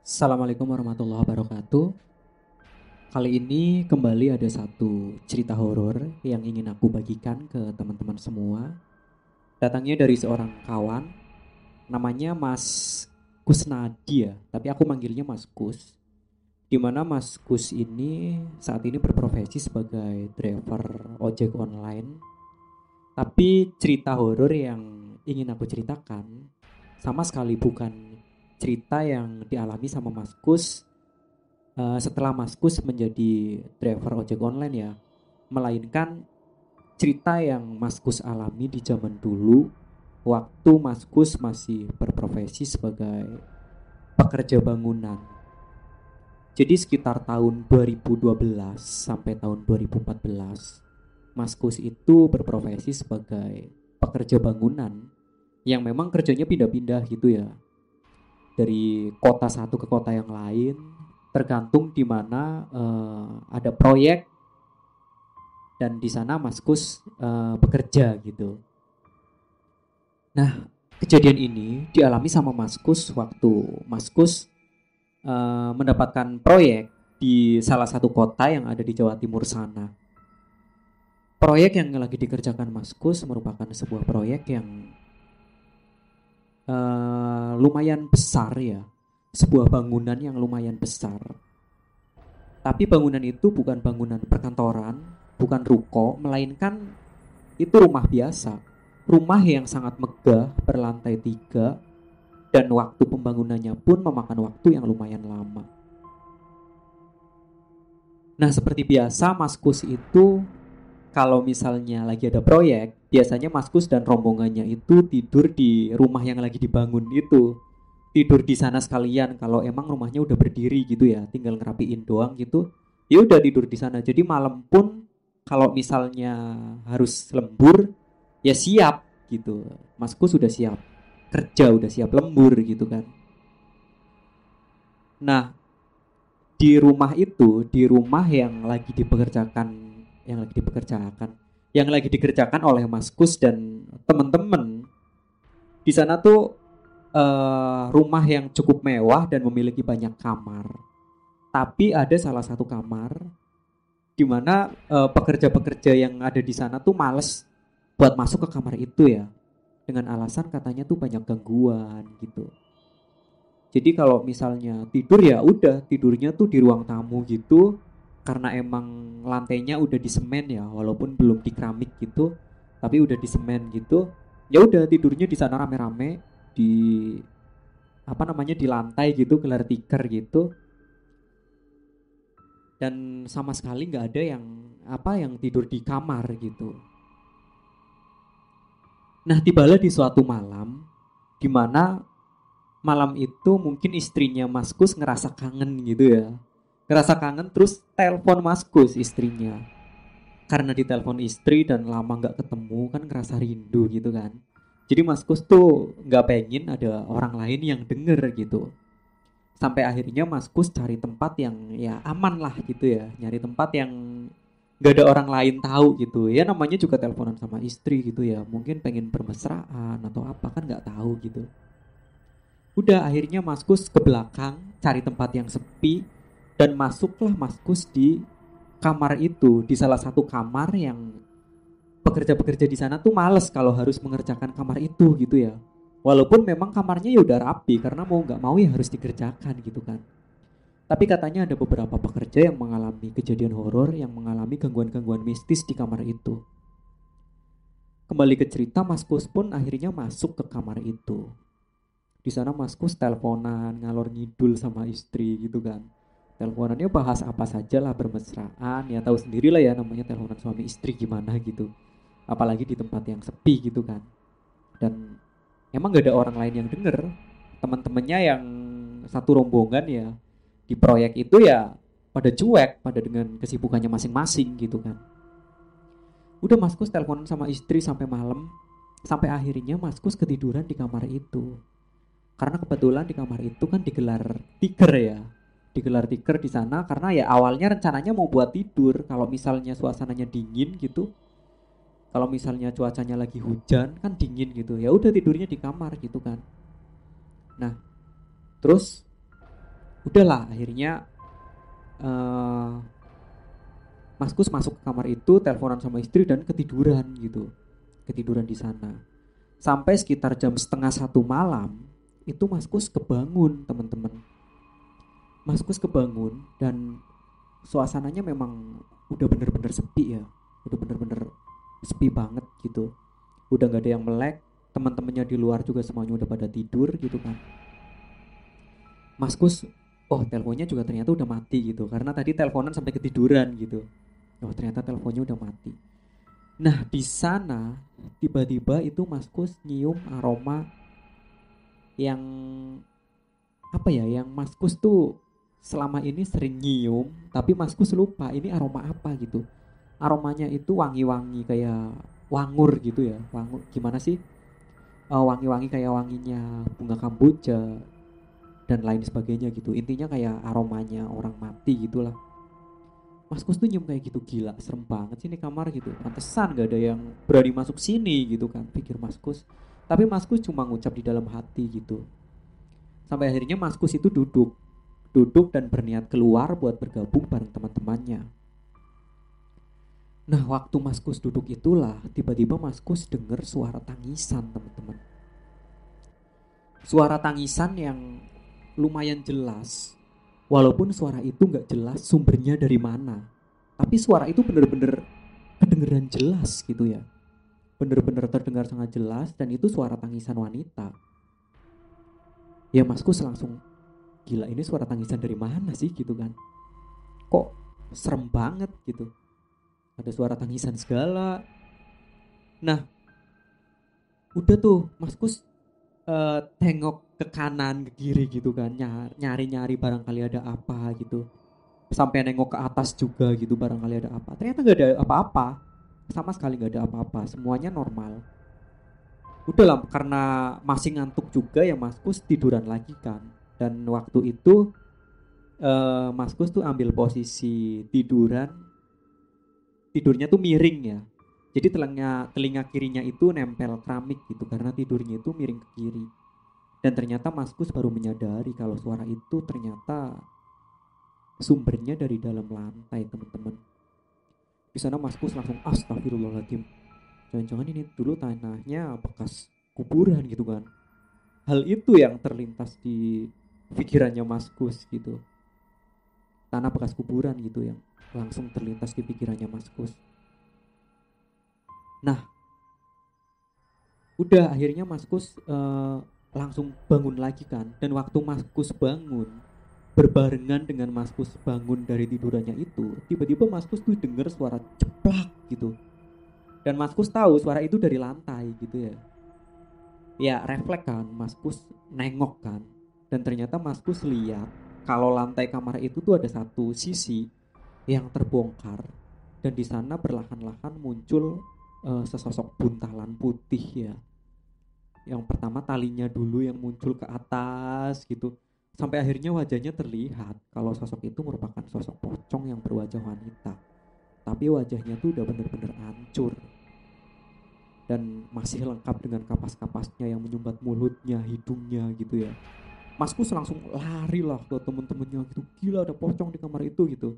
Assalamualaikum warahmatullahi wabarakatuh. Kali ini kembali ada satu cerita horor yang ingin aku bagikan ke teman-teman semua. Datangnya dari seorang kawan, namanya Mas Kusnadi ya, tapi aku manggilnya Mas Kus. Di mana Mas Kus ini saat ini berprofesi sebagai driver ojek online. Tapi cerita horor yang ingin aku ceritakan sama sekali bukan cerita yang dialami sama Mas Kus uh, setelah Mas Kus menjadi driver ojek online ya, melainkan cerita yang Mas Kus alami di zaman dulu waktu Mas Kus masih berprofesi sebagai pekerja bangunan. Jadi sekitar tahun 2012 sampai tahun 2014, Mas Kus itu berprofesi sebagai pekerja bangunan yang memang kerjanya pindah-pindah gitu ya dari kota satu ke kota yang lain tergantung di mana uh, ada proyek dan di sana Mas Kus uh, bekerja gitu. Nah, kejadian ini dialami sama Mas Kus waktu Mas Kus uh, mendapatkan proyek di salah satu kota yang ada di Jawa Timur sana. Proyek yang lagi dikerjakan Mas Kus merupakan sebuah proyek yang uh, lumayan besar ya, sebuah bangunan yang lumayan besar. Tapi bangunan itu bukan bangunan perkantoran, bukan ruko, melainkan itu rumah biasa. Rumah yang sangat megah berlantai tiga dan waktu pembangunannya pun memakan waktu yang lumayan lama. Nah seperti biasa Mas Kus itu kalau misalnya lagi ada proyek, biasanya Maskus dan rombongannya itu tidur di rumah yang lagi dibangun itu. Tidur di sana sekalian kalau emang rumahnya udah berdiri gitu ya, tinggal ngerapiin doang gitu. Ya udah tidur di sana. Jadi malam pun kalau misalnya harus lembur, ya siap gitu. Maskus sudah siap. Kerja udah siap lembur gitu kan. Nah, di rumah itu, di rumah yang lagi dipekerjakan yang lagi dipekerjakan. Yang lagi dikerjakan oleh Mas Kus dan teman-teman. Di sana tuh uh, rumah yang cukup mewah dan memiliki banyak kamar. Tapi ada salah satu kamar di mana uh, pekerja-pekerja yang ada di sana tuh males buat masuk ke kamar itu ya. Dengan alasan katanya tuh banyak gangguan gitu. Jadi kalau misalnya tidur ya udah tidurnya tuh di ruang tamu gitu karena emang lantainya udah di semen ya walaupun belum di keramik gitu tapi udah di semen gitu ya udah tidurnya di sana rame-rame di apa namanya di lantai gitu gelar tikar gitu. Dan sama sekali nggak ada yang apa yang tidur di kamar gitu. Nah tibalah di suatu malam di mana malam itu mungkin istrinya Maskus ngerasa kangen gitu ya ngerasa kangen terus telepon maskus istrinya. Karena ditelepon istri dan lama nggak ketemu kan ngerasa rindu gitu kan. Jadi maskus tuh nggak pengen ada orang lain yang denger gitu. Sampai akhirnya maskus cari tempat yang ya aman lah gitu ya. Nyari tempat yang nggak ada orang lain tahu gitu. Ya namanya juga teleponan sama istri gitu ya. Mungkin pengen bermesraan atau apa kan nggak tahu gitu. Udah akhirnya maskus ke belakang cari tempat yang sepi dan masuklah Maskus di kamar itu di salah satu kamar yang pekerja-pekerja di sana tuh males kalau harus mengerjakan kamar itu gitu ya. Walaupun memang kamarnya ya udah rapi karena mau nggak mau ya harus dikerjakan gitu kan. Tapi katanya ada beberapa pekerja yang mengalami kejadian horor yang mengalami gangguan-gangguan mistis di kamar itu. Kembali ke cerita Maskus pun akhirnya masuk ke kamar itu. Di sana Maskus teleponan ngalor ngidul sama istri gitu kan teleponannya bahas apa saja lah bermesraan ya tahu sendiri lah ya namanya teleponan suami istri gimana gitu. Apalagi di tempat yang sepi gitu kan. Dan emang gak ada orang lain yang denger. Teman-temannya yang satu rombongan ya di proyek itu ya pada cuek pada dengan kesibukannya masing-masing gitu kan. Udah Maskus teleponan sama istri sampai malam sampai akhirnya Maskus ketiduran di kamar itu. Karena kebetulan di kamar itu kan digelar tiger ya digelar tiker di sana karena ya awalnya rencananya mau buat tidur. Kalau misalnya suasananya dingin gitu kalau misalnya cuacanya lagi hujan kan dingin gitu. Ya udah tidurnya di kamar gitu kan. Nah terus udahlah akhirnya uh, Mas Kus masuk ke kamar itu teleponan sama istri dan ketiduran gitu. Ketiduran di sana. Sampai sekitar jam setengah satu malam itu Mas Kus kebangun teman-teman Mas Kus kebangun dan suasananya memang udah bener-bener sepi ya. Udah bener-bener sepi banget gitu. Udah nggak ada yang melek teman-temannya di luar juga semuanya udah pada tidur gitu kan. Mas Kus oh teleponnya juga ternyata udah mati gitu. Karena tadi teleponan sampai ketiduran gitu. Oh ternyata teleponnya udah mati. Nah di sana tiba-tiba itu Maskus nyium aroma yang apa ya yang Maskus tuh selama ini sering nyium tapi Maskus lupa ini aroma apa gitu. Aromanya itu wangi-wangi kayak wangur gitu ya wangur gimana sih? Uh, wangi-wangi kayak wanginya bunga kamboja dan lain sebagainya gitu. Intinya kayak aromanya orang mati gitulah. Mas Kus tuh nyium kayak gitu gila serem banget sih ini kamar gitu. Pantesan gak ada yang berani masuk sini gitu kan pikir Mas Kus tapi Mas Kus cuma ngucap di dalam hati gitu. Sampai akhirnya Mas Kus itu duduk duduk dan berniat keluar buat bergabung bareng teman-temannya. Nah waktu Mas Kus duduk itulah tiba-tiba Mas Kus denger suara tangisan teman-teman. Suara tangisan yang lumayan jelas. Walaupun suara itu nggak jelas sumbernya dari mana tapi suara itu bener-bener kedengeran jelas gitu ya. Bener-bener terdengar sangat jelas dan itu suara tangisan wanita. Ya maskus langsung gila ini suara tangisan dari mana sih gitu kan? Kok serem banget gitu. Ada suara tangisan segala. Nah udah tuh maskus uh, tengok ke kanan ke kiri gitu kan. Nyari nyari barangkali ada apa gitu. Sampai nengok ke atas juga gitu barangkali ada apa. Ternyata nggak ada apa-apa. Sama sekali nggak ada apa-apa. Semuanya normal. Udah lah karena masih ngantuk juga ya Maskus tiduran lagi kan dan waktu itu uh, Maskus tuh ambil posisi tiduran tidurnya tuh miring ya jadi telinga telinga kirinya itu nempel keramik gitu karena tidurnya itu miring ke kiri dan ternyata Maskus baru menyadari kalau suara itu ternyata sumbernya dari dalam lantai teman-teman. Di sana Maskus langsung astagfirullahaladzim. Jangan-jangan ini dulu tanahnya bekas kuburan gitu kan. Hal itu yang terlintas di pikirannya Maskus gitu. Tanah bekas kuburan gitu yang langsung terlintas di pikirannya Maskus. Nah, udah akhirnya Maskus uh, langsung bangun lagi kan dan waktu Maskus bangun berbarengan dengan Maskus bangun dari tidurannya itu tiba-tiba Maskus tuh denger suara ceplak gitu dan Maskus tahu suara itu dari lantai gitu ya ya refleks kan Maskus nengok kan dan ternyata Maskus lihat kalau lantai kamar itu tuh ada satu sisi yang terbongkar. Dan di sana perlahan-lahan muncul uh, sesosok buntalan putih ya. Yang pertama talinya dulu yang muncul ke atas gitu. Sampai akhirnya wajahnya terlihat kalau sosok itu merupakan sosok pocong yang berwajah wanita. Tapi wajahnya tuh udah bener-bener hancur. Dan masih lengkap dengan kapas-kapasnya yang menyumbat mulutnya hidungnya gitu ya Maskus langsung lari lah ke temen-temennya gitu. Gila ada pocong di kamar itu gitu.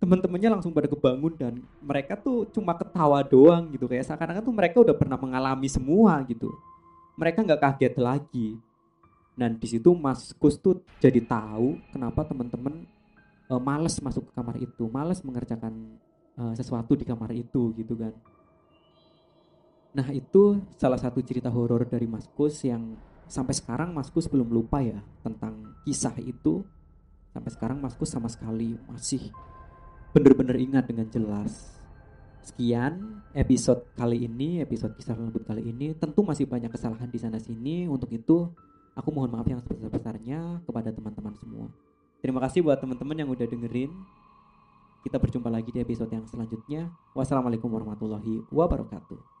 Temen-temennya langsung pada kebangun dan mereka tuh cuma ketawa doang gitu. Kayak seakan-akan tuh mereka udah pernah mengalami semua gitu. Mereka nggak kaget lagi. Dan di situ Mas Kus tuh jadi tahu kenapa teman-teman uh, males masuk ke kamar itu. Males mengerjakan uh, sesuatu di kamar itu gitu kan. Nah itu salah satu cerita horor dari Mas Kus yang sampai sekarang Mas Kus belum lupa ya tentang kisah itu sampai sekarang Mas Kus sama sekali masih bener-bener ingat dengan jelas Sekian episode kali ini, episode kisah lembut kali ini. Tentu masih banyak kesalahan di sana sini. Untuk itu, aku mohon maaf yang sebesar-besarnya kepada teman-teman semua. Terima kasih buat teman-teman yang udah dengerin. Kita berjumpa lagi di episode yang selanjutnya. Wassalamualaikum warahmatullahi wabarakatuh.